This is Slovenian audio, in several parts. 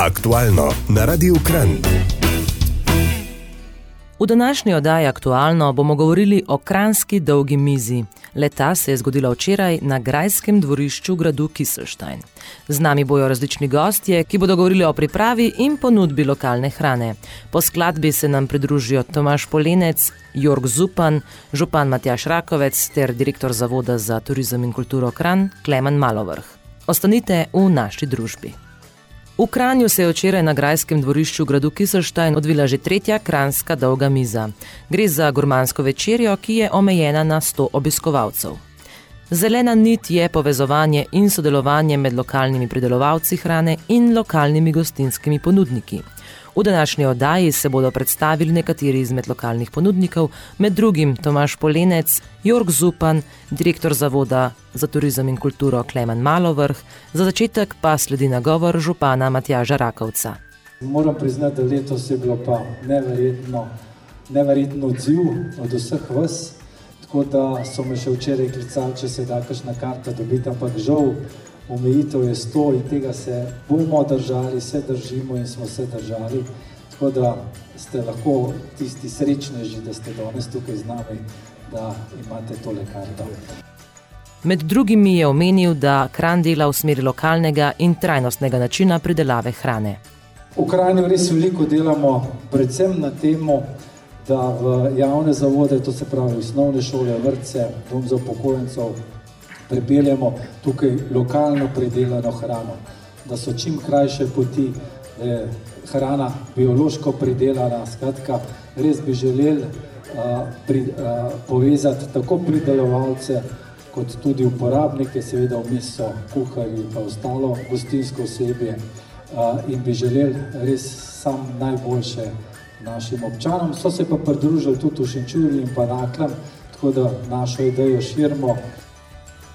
Aktualno na Radiu Kran. V današnji oddaji Aktualno bomo govorili o kranski dolgi mizi. Leta se je zgodila včeraj na grajskem dvorišču gradu Kiselstein. Z nami bojo različni gostje, ki bodo govorili o pripravi in ponudbi lokalne hrane. Po skladbi se nam pridružijo Tomaš Polenec, Jorg Zupan, župan Matjaš Rakovec ter direktor Zavoda za turizem in kulturo Kran Klemen Malovrh. Ostanite v naši družbi. V Kranju se je včeraj na grajskem dvorišču gradu Kiselstein odvila že tretja kranska dolga miza. Gre za gurmansko večerjo, ki je omejena na 100 obiskovalcev. Zelena nit je povezovanje in sodelovanje med lokalnimi pridelovalci hrane in lokalnimi gostinskimi ponudniki. V današnji oddaji se bodo predstavili nekateri izmed lokalnih ponudnikov, med drugim Tomaš Polenec, Jorg Zupan, direktor Zavoda za turizem in kulturo Klemen Malovrh, za začetek pa sledi nagovor župana Matjaža Rakovca. Moram priznati, da letos je bilo pa neverjetno, neverjetno odziv od vseh vas, tako da so me še včeraj klicali, če se da kakšna karta dobiti, ampak žal omejitev je sto in tega se bomo držali, se držimo in smo se držali. Tako da ste lahko tisti srečneži, da ste danes tukaj z nami, da imate tole karto. Med drugim je omenil, da kran dela v smeri lokalnega in trajnostnega načina pridelave hrane. V Kranju res veliko delamo, predvsem na temo, da v javne zavode, to se pravi osnovne šole, vrtce, dom za upokojencev, pripeljemo tukaj lokalno pridelano hrano, da so čim krajše poti, da je hrana biološko pridelana. Skratka, res bi želeli uh, pri, uh, povezati tako pridelovalce, kot tudi uporabnike, seveda vmes so kuharji in ostalo gostinsko osebje uh, in bi želeli res sam najboljše našim občanom. So se pa pridružili tudi v Šenčurju in pa Naklem, tako da našo idejo širimo.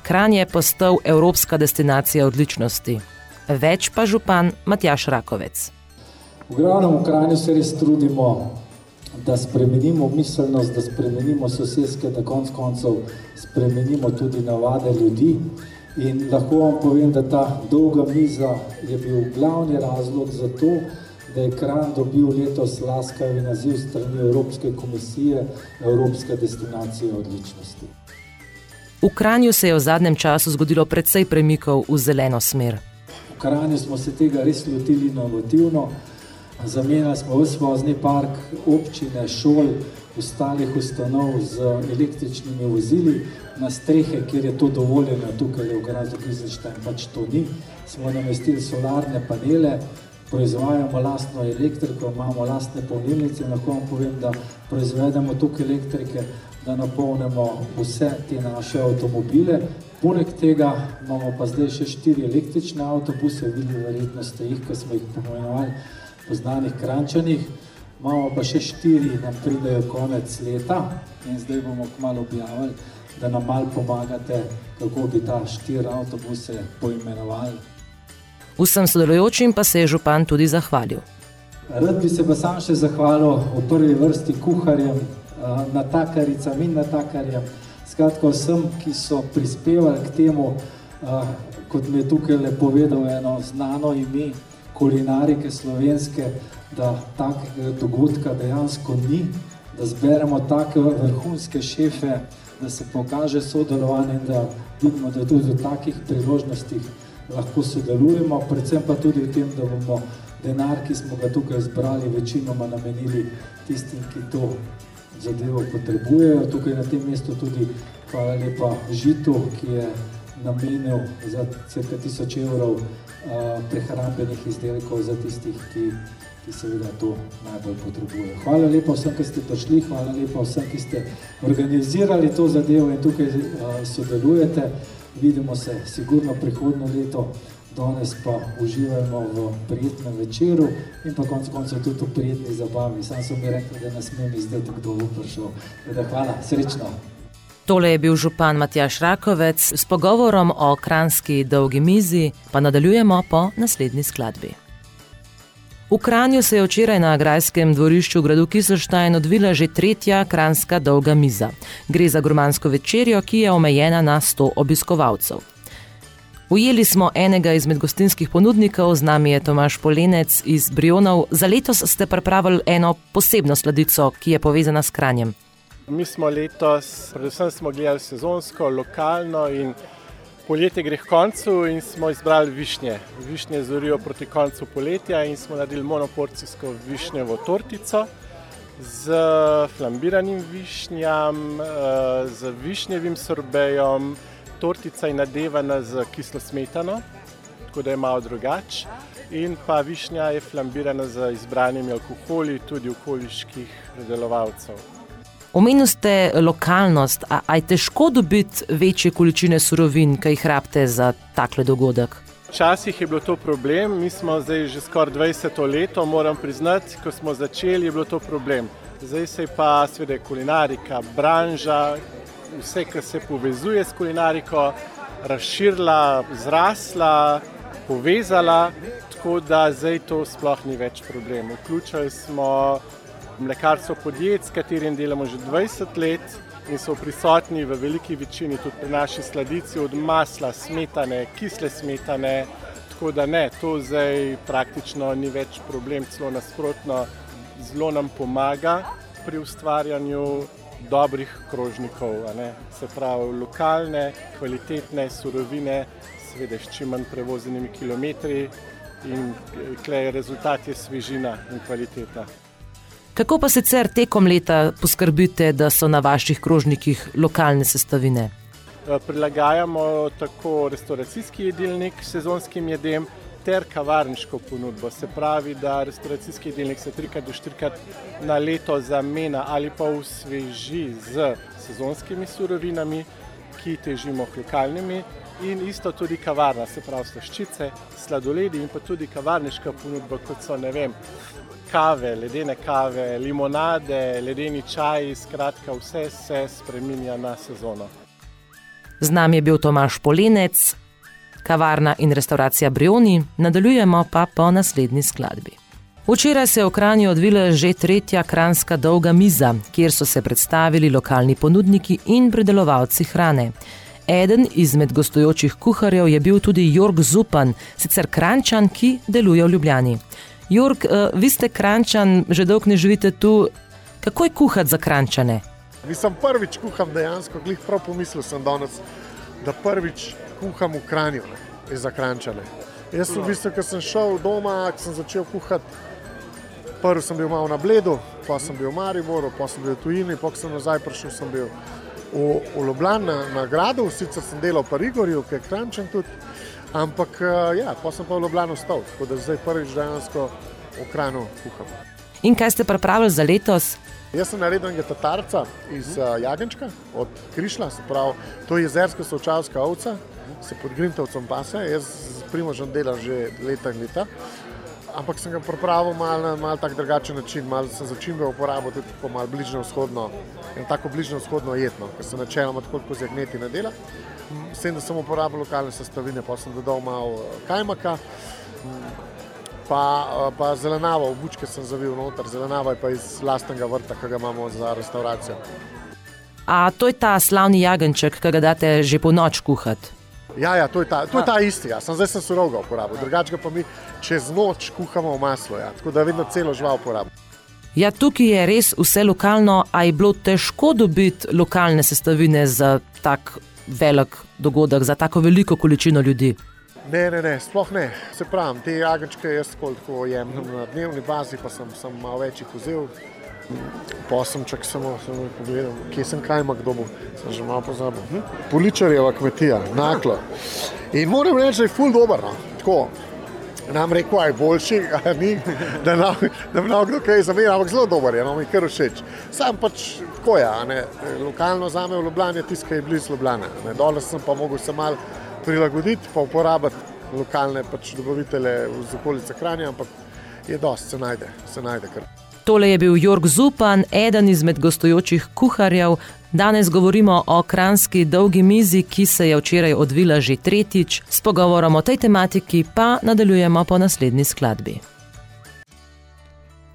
Kran je postal evropska destinacija odličnosti. Več pa župan Matjaš Rakovec. V glavnem v Kranju se res trudimo, da spremenimo miselnost, da spremenimo sosedske, da konc koncev spremenimo tudi navade ljudi. In lahko vam povem, da ta dolga miza je bil glavni razlog za to, da je Kran dobil letos laskavi naziv strani Evropske komisije Evropska destinacija odličnosti. V Kranju se je v zadnjem času zgodilo precej premikov v zeleno smer. V Kranju smo se tega res lotili inovativno. Zamenjali smo vse vozni park, občine, šol, ostalih ustanov z električnimi vozili na strehe, kjer je to dovoljeno, tukaj v gradu Gizelštajn pač to ni. Smo namestili solarne panele, proizvajamo lastno elektriko, imamo lastne polnilnice, lahko vam povem, da proizvedemo tukaj elektrike, da napolnimo vse te naše avtomobile. Poleg tega imamo pa zdaj še štiri električne avtobuse, videli verjetno ste jih, ko smo jih pomenovali po znanih krančanih. Imamo pa še štiri, nam pridejo konec leta in zdaj bomo kmalo objavili, da nam malo pomagate, kako bi ta štiri avtobuse poimenovali. Vsem sodelujočim pa se je župan tudi zahvalil. Rad bi se pa sam še zahvalil v prvi vrsti kuharjem, natakaricam in natakarjem, skratka vsem, ki so prispevali k temu, kot mi je tukaj le povedal eno znano ime kulinarike slovenske, da takega dogodka dejansko ni, da zberemo take vrhunske šefe, da se pokaže sodelovanje in da vidimo, da tudi v takih priložnostih lahko sodelujemo, predvsem pa tudi v tem, da bomo denar, ki smo ga tukaj zbrali, večinoma namenili tistim, ki to zadevo potrebujejo. Tukaj na tem mestu tudi hvala lepa Žitu, ki je namenil za cirka tisoč evrov prehrambenih izdelkov za tistih, ki, ki seveda to najbolj potrebujejo. Hvala lepa vsem, ki ste prišli, hvala lepa vsem, ki ste organizirali to zadevo in tukaj sodelujete. Vidimo se sigurno prihodno leto danes pa uživamo v prijetnem večeru in pa konc koncev tudi v prijetni zabavi. Sam sem mi rekel, da nas smem izdati, kdo bo prišel. Da hvala, srečno. Tole je bil župan Matjaš Rakovec s pogovorom o kranski dolgi mizi, pa nadaljujemo po naslednji skladbi. V Kranju se je včeraj na grajskem dvorišču gradu Kiselštajn odvila že tretja kranska dolga miza. Gre za gurmansko večerjo, ki je omejena na 100 obiskovalcev. Ujeli smo enega izmed gostinskih ponudnikov, z nami je Tomaš Polenec iz Brionov. Za letos ste pripravili eno posebno sladico, ki je povezana s Kranjem. Mi smo letos, predvsem smo gledali sezonsko, lokalno in poletje gre k koncu in smo izbrali višnje. Višnje zorijo proti koncu poletja in smo naredili monoporcijsko višnjevo tortico z flambiranim višnjam, eh, z višnjevim sorbejem. Tortica je nadevana z kislo smetano, tako da je malo drugače. In pa višnja je flambirana z izbranimi alkoholi, tudi okoliških predelovalcev. Omenili ste lokalnost, a je težko dobiti večje količine surovin, ki jih rabite za takle dogodek? Včasih je bilo to problem, mi smo zdaj že skoraj 20 let, moram priznati, ko smo začeli, je bilo to problem. Zdaj se je pa seveda kulinarika, branža, vse, kar se povezuje s kulinariko, razširila, zrasla, povezala, tako da zdaj to sploh ni več problem. Vključili smo mlekarstvo podjetij, s katerim delamo že 20 let in so prisotni v veliki večini tudi pri naši sladici, od masla, smetane, kisle smetane. Tako da ne, to zdaj praktično ni več problem, celo nasprotno, zelo nam pomaga pri ustvarjanju dobrih krožnikov, se pravi lokalne, kvalitetne surovine, seveda s čim manj prevozenimi kilometri in klej rezultat je svežina in kvaliteta. Kako pa sicer tekom leta poskrbite, da so na vaših krožnikih lokalne sestavine? Prilagajamo tako restauracijski jedilnik sezonskim jedem, ter kavarniško ponudbo. Se pravi, da restauracijski delnik se trikrat do štirikrat na leto zamenja ali pa usveži z sezonskimi surovinami, ki težimo k lokalnimi. In isto tudi kavarna, se pravi, slaščice, sladoledi in pa tudi kavarniška ponudba, kot so ne vem, kave, ledene kave, limonade, ledeni čaji, skratka, vse se spremenja na sezono. Z nami je bil Tomaš Polenec, kavarna in restauracija Brioni, nadaljujemo pa po naslednji skladbi. Včeraj se je v Kranju odvila že tretja kranska dolga miza, kjer so se predstavili lokalni ponudniki in predelovalci hrane. Eden izmed gostujočih kuharjev je bil tudi Jorg Zupan, sicer Krančan, ki deluje v Ljubljani. Jorg, eh, vi ste Krančan, že dolgo ne živite tu. Kako je kuhati za Krančane? Nisem prvič kuhal dejansko, glih prav pomislil sem danes, da prvič kuham v Kranju, ne, za Krančane. Jaz v bistvu, ko sem šel doma, ko sem začel kuhati, prvi sem bil malo na Bledu, pa sem bil v Mariboru, pa sem bil v Tujini, pa sem nazaj prišel, sem bil v, v Ljubljani na, na gradu, sicer sem delal v Rigorju, ki je Krančan tudi, ampak ja, pa sem pa v Ljubljani ostal, tako da zdaj prvič dejansko v Kranju kuham. In kaj ste pripravili za letos? Jaz sem naredil nekaj tatarca iz uh, Jagenčka, od Krišla, se pravi, to je jezerska sočavska ovca, se pod Grintovcem pase, jaz z primožem delam že leta in leta. Ampak sem ga pripravil na mal tak drugačen način, malo sem začimbe uporabil tudi tako malo bližnjo vzhodno, in tako bližnjo vzhodno jedno, ker se načeloma tako kot zagneti ne dela. S tem, da sem uporabil lokalne sestavine, pa sem dodal malo kajmaka, pa, pa zelenavo, v bučke sem zavil noter, zelenava je pa iz lastnega vrta, ki ga imamo za restauracijo. A to je ta slavni jagenček, ki ga date že po noč kuhati? Ja, ja, to je ta, to je ta isti, ja. sem zdaj sem surovega uporabil, drugače pa mi čez noč kuhamo v maslo, ja. tako da vedno celo žival uporabljamo. Ja, tukaj je res vse lokalno, a je bilo težko dobiti lokalne sestavine za tak velik dogodek, za tako veliko količino ljudi. Ne, ne, ne, sploh ne. Se pravi, te jagenčke jaz koliko jemljem na dnevni bazi, pa sem, sem malo več jih vzel. Posem čak samo, samo pogledal, kje sem kaj ima kdo, sem že malo pozabil. Hm? Poličarjeva kmetija, naklo. In moram reči, da je ful dober. No. Tako, nam reko, aj boljši, ni, da nam na kdo kaj zamera, ampak zelo dober je, no, mi kar všeč. Sam pač tako je, ne, lokalno zame v Ljubljani je tiskaj blizu Ljubljana. Dole sem pa mogel se mal prilagoditi, pa uporabiti lokalne pač dobavitele z okolice Kranja, ampak je dost, se najde, se najde kar. Tole je bil Jorg Zupan, eden izmed gostujočih kuharjev. Danes govorimo o kranski dolgi mizi, ki se je včeraj odvila že tretjič. S pogovorom o tej tematiki pa nadaljujemo po naslednji skladbi.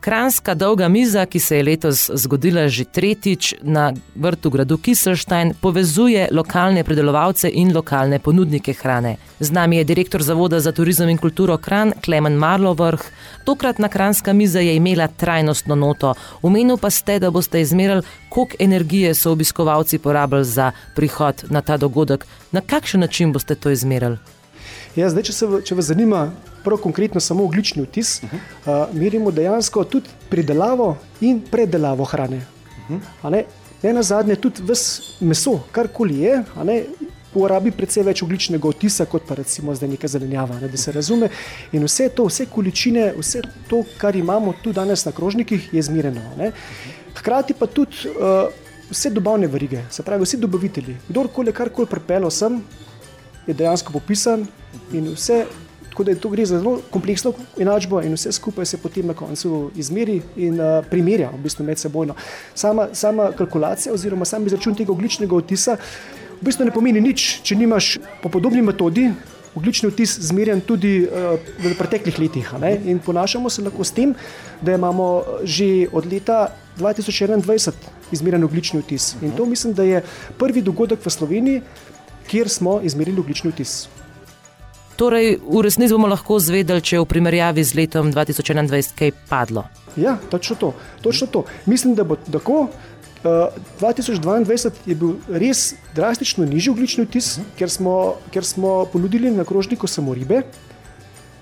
Kranska dolga miza, ki se je letos zgodila že tretjič na vrtu gradu Kiselštajn, povezuje lokalne predelovalce in lokalne ponudnike hrane. Z nami je direktor Zavoda za turizem in kulturo Kran, Klemen Marlovrh. Tokratna Kranska miza je imela trajnostno noto. Umenil pa ste, da boste izmerili, koliko energije so obiskovalci porabili za prihod na ta dogodek. Na kakšen način boste to izmerili? Ja, zdaj, če, se, če vas zanima, prav konkretno samo oglični vtis, uh -huh. uh, merimo dejansko tudi pridelavo in predelavo hrane. Uh -huh. ne? ne na zadnje, tudi meso, karkoli je, porabi precej več ogličnega vtisa, kot pa recimo zdaj neka zelenjava. Ne? Da se razume. In vse to, vse količine, vse to, kar imamo tu danes na krožnikih, je zmireno. Ne? Hkrati pa tudi uh, vse dobavne verige, se pravi, vsi dobavitelji, kdorkoli karkoli pripelo sem, je dejansko popisan in vse Tako da je to gre za zelo kompleksno enačbo in vse skupaj se potem na koncu izmeri in uh, primerja v bistvu med seboj. Sama, sama kalkulacija oziroma sam izračun tega ogličnega odtisa v bistvu ne pomeni nič, če nimaš po podobni metodi. Oglični odtis je zmerjen tudi uh, v preteklih letih. In ponašamo se lahko s tem, da imamo že od leta 2021 izmerjen oglični odtis. In to mislim, da je prvi dogodek v Sloveniji, kjer smo izmerili oglični odtis. Torej, v resnici bomo lahko zvedeli, če je v primerjavi z letom 2021 kaj padlo. Ja, točno to. Točno to. Mislim, da bo tako. Uh, eh, 2022 je bil res drastično nižji oglični vtis, uh -huh. ker, smo, ker smo ponudili na krožniku samo ribe,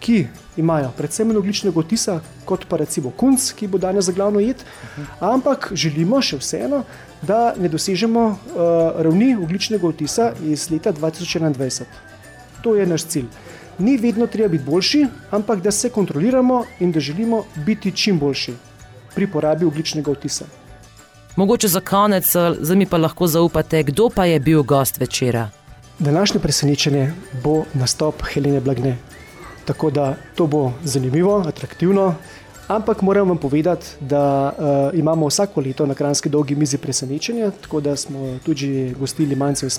ki imajo predvsem manj ogličnega vtisa, kot pa recimo kunc, ki bo danes za glavno jed. Uh -huh. Ampak želimo še vseeno, da ne dosežemo uh, ravni ogličnega vtisa iz leta 2021. To je naš cilj ni vedno treba biti boljši, ampak da se kontroliramo in da želimo biti čim boljši pri porabi ogličnega vtisa. Mogoče za konec, za mi pa lahko zaupate, kdo pa je bil gost večera. Današnje presenečenje bo nastop Helene Blagne. Tako da to bo zanimivo, atraktivno. Ampak moram vam povedati, da uh, imamo vsako leto na kranski dolgi mizi presenečenja, tako da smo tudi gostili Manjce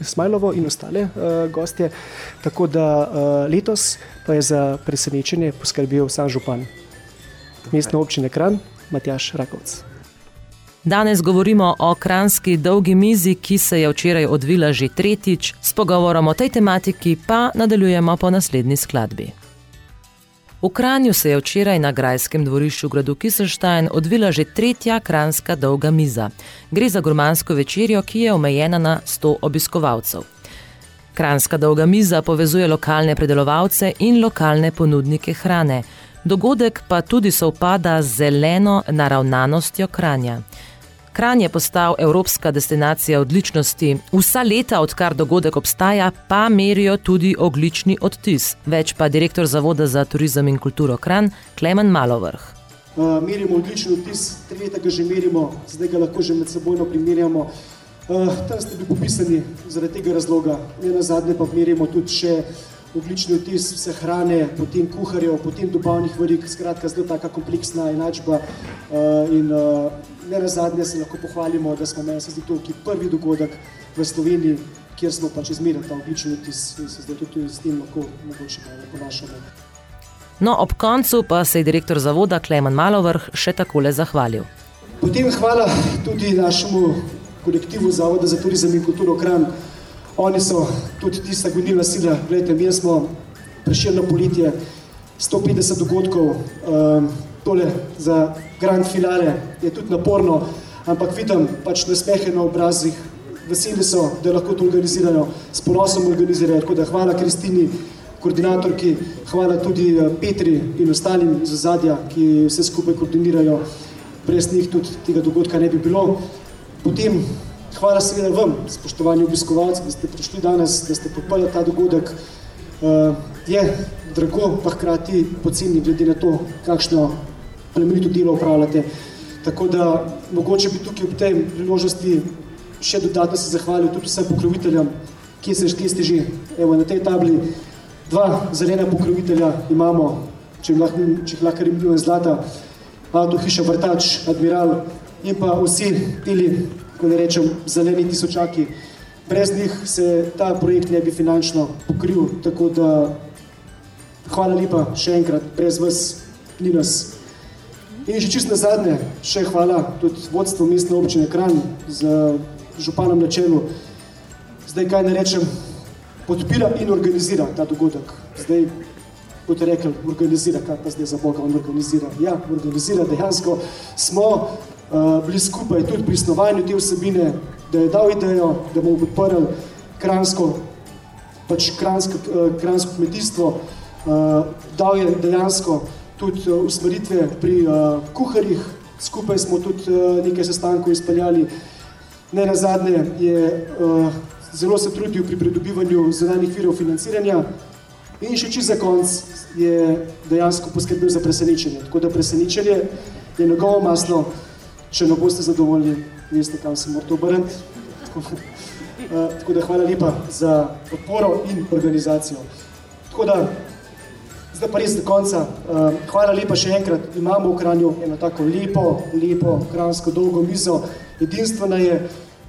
Smajlovo in ostale uh, gostje. Tako da uh, letos pa je za presenečenje poskrbel sam župan mestne občine Kran, Matjaš Rakovc. Danes govorimo o kranski dolgi mizi, ki se je včeraj odvila že tretjič, s pogovorom o tej tematiki pa nadaljujemo po naslednji skladbi. V Kranju se je včeraj na grajskem dvorišču gradu Kiselštajn odvila že tretja kranska dolga miza. Gre za gurmansko večerjo, ki je omejena na 100 obiskovalcev. Kranska dolga miza povezuje lokalne predelovalce in lokalne ponudnike hrane. Dogodek pa tudi sovpada z zeleno naravnanostjo Kranja. Kran je postal evropska destinacija odličnosti. Vsa leta, odkar dogodek obstaja, pa merijo tudi oglični odtis. Več pa direktor Zavoda za turizem in kulturo Kran, Klemen Malovrh. Uh, merimo odlični odtis, tri leta ga že merimo, zdaj ga lahko že med sebojno primerjamo. Uh, tam ste bili popisani zaradi tega razloga. Ne na zadnje pa merimo tudi še oglični odtis vse hrane, potem kuharjev, potem dobavnih varik, skratka zelo taka kompleksna enačba uh, in uh, ne na zadnje se lahko pohvalimo, da smo meni se zdi to prvi dogodek v Sloveniji, kjer smo pač izmerili ta oglični odtis in se zdaj tudi s tem lahko mogoče malo ponašamo. No, ob koncu pa se je direktor zavoda Kleman Malovrh še takole zahvalil. Potem hvala tudi našemu kolektivu Zavoda za turizem in kulturo Kran, Oni so tudi tista gonilna sila. Gledajte, mi smo preširno poletje, 150 dogodkov, um, tole za grand finale je tudi naporno, ampak vidim pač nasmehe na obrazih, veseli so, da lahko to organizirajo, s ponosom organizirajo. Tako da hvala Kristini, koordinatorki, hvala tudi eh, Petri in ostalim iz ozadja, ki vse skupaj koordinirajo. Brez njih tudi tega dogodka ne bi bilo. Potem Hvala seveda vam, spoštovani obiskovalci, da ste prišli danes, da ste podprli ta dogodek. Uh, je drago, pa hkrati poceni glede na to, kakšno plemenito delo upravljate. Tako da mogoče bi tukaj ob tej priložnosti še dodatno se zahvalil tudi vsem pokroviteljem, kje ste, kje ste že. Evo, na tej tabli dva zelena pokrovitelja imamo, če jih lahko, če jih lahko imenujem zlata, avto hiša Vrtač, Admiral in pa vsi tili ko ne rečem, zeleni tisočaki. Brez njih se ta projekt ne bi finančno pokril, tako da hvala lepa še enkrat, brez vas ni nas. In že čisto zadnje, še hvala tudi vodstvu mestne občine Kranj z županom na čelu. Zdaj, kaj ne rečem, podpira in organizira ta dogodek. Zdaj, boste rekli, organizira, kaj pa zdaj za Boga on organizira. Ja, organizira, dejansko smo uh, bili skupaj tudi pri snovanju te vsebine, da je dal idejo, da bomo podprli kransko, pač kransko, uh, kransko kmetijstvo, uh, dal je dejansko tudi uh, usmeritve pri uh, kuharjih, skupaj smo tudi uh, nekaj sestankov izpeljali. Ne na zadnje je uh, zelo se trudil pri pridobivanju zelenih virov financiranja in še čist za konc je dejansko poskrbel za presenečenje. Tako da presenečenje je njegovo maslo, če ne boste zadovoljni, veste, kam se morate obrniti. Tako, uh, tako da hvala lepa za podporo in organizacijo. Tako da, zdaj pa res do konca. Uh, hvala lepa še enkrat. Imamo v Kranju eno tako lepo, lepo, kransko dolgo mizo. Edinstvena je,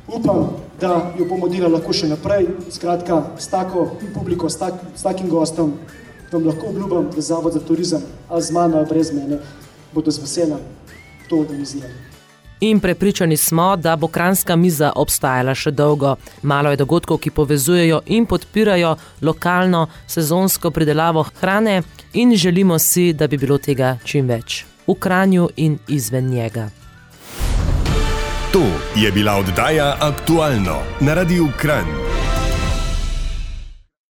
upam, da jo bomo delali lahko še naprej. Skratka, s tako publiko, s, tak, s takim gostom, vam lahko obljubam, da Zavod za turizem, a z mano, a brez mene, bodo z veseljem to organizirali. In prepričani smo, da bo kranska miza obstajala še dolgo. Malo je dogodkov, ki povezujejo in podpirajo lokalno sezonsko pridelavo hrane, in želimo si, da bi bilo tega čim več v Kranju in izven njega. To je bila oddaja aktualno na Radiu Kranj.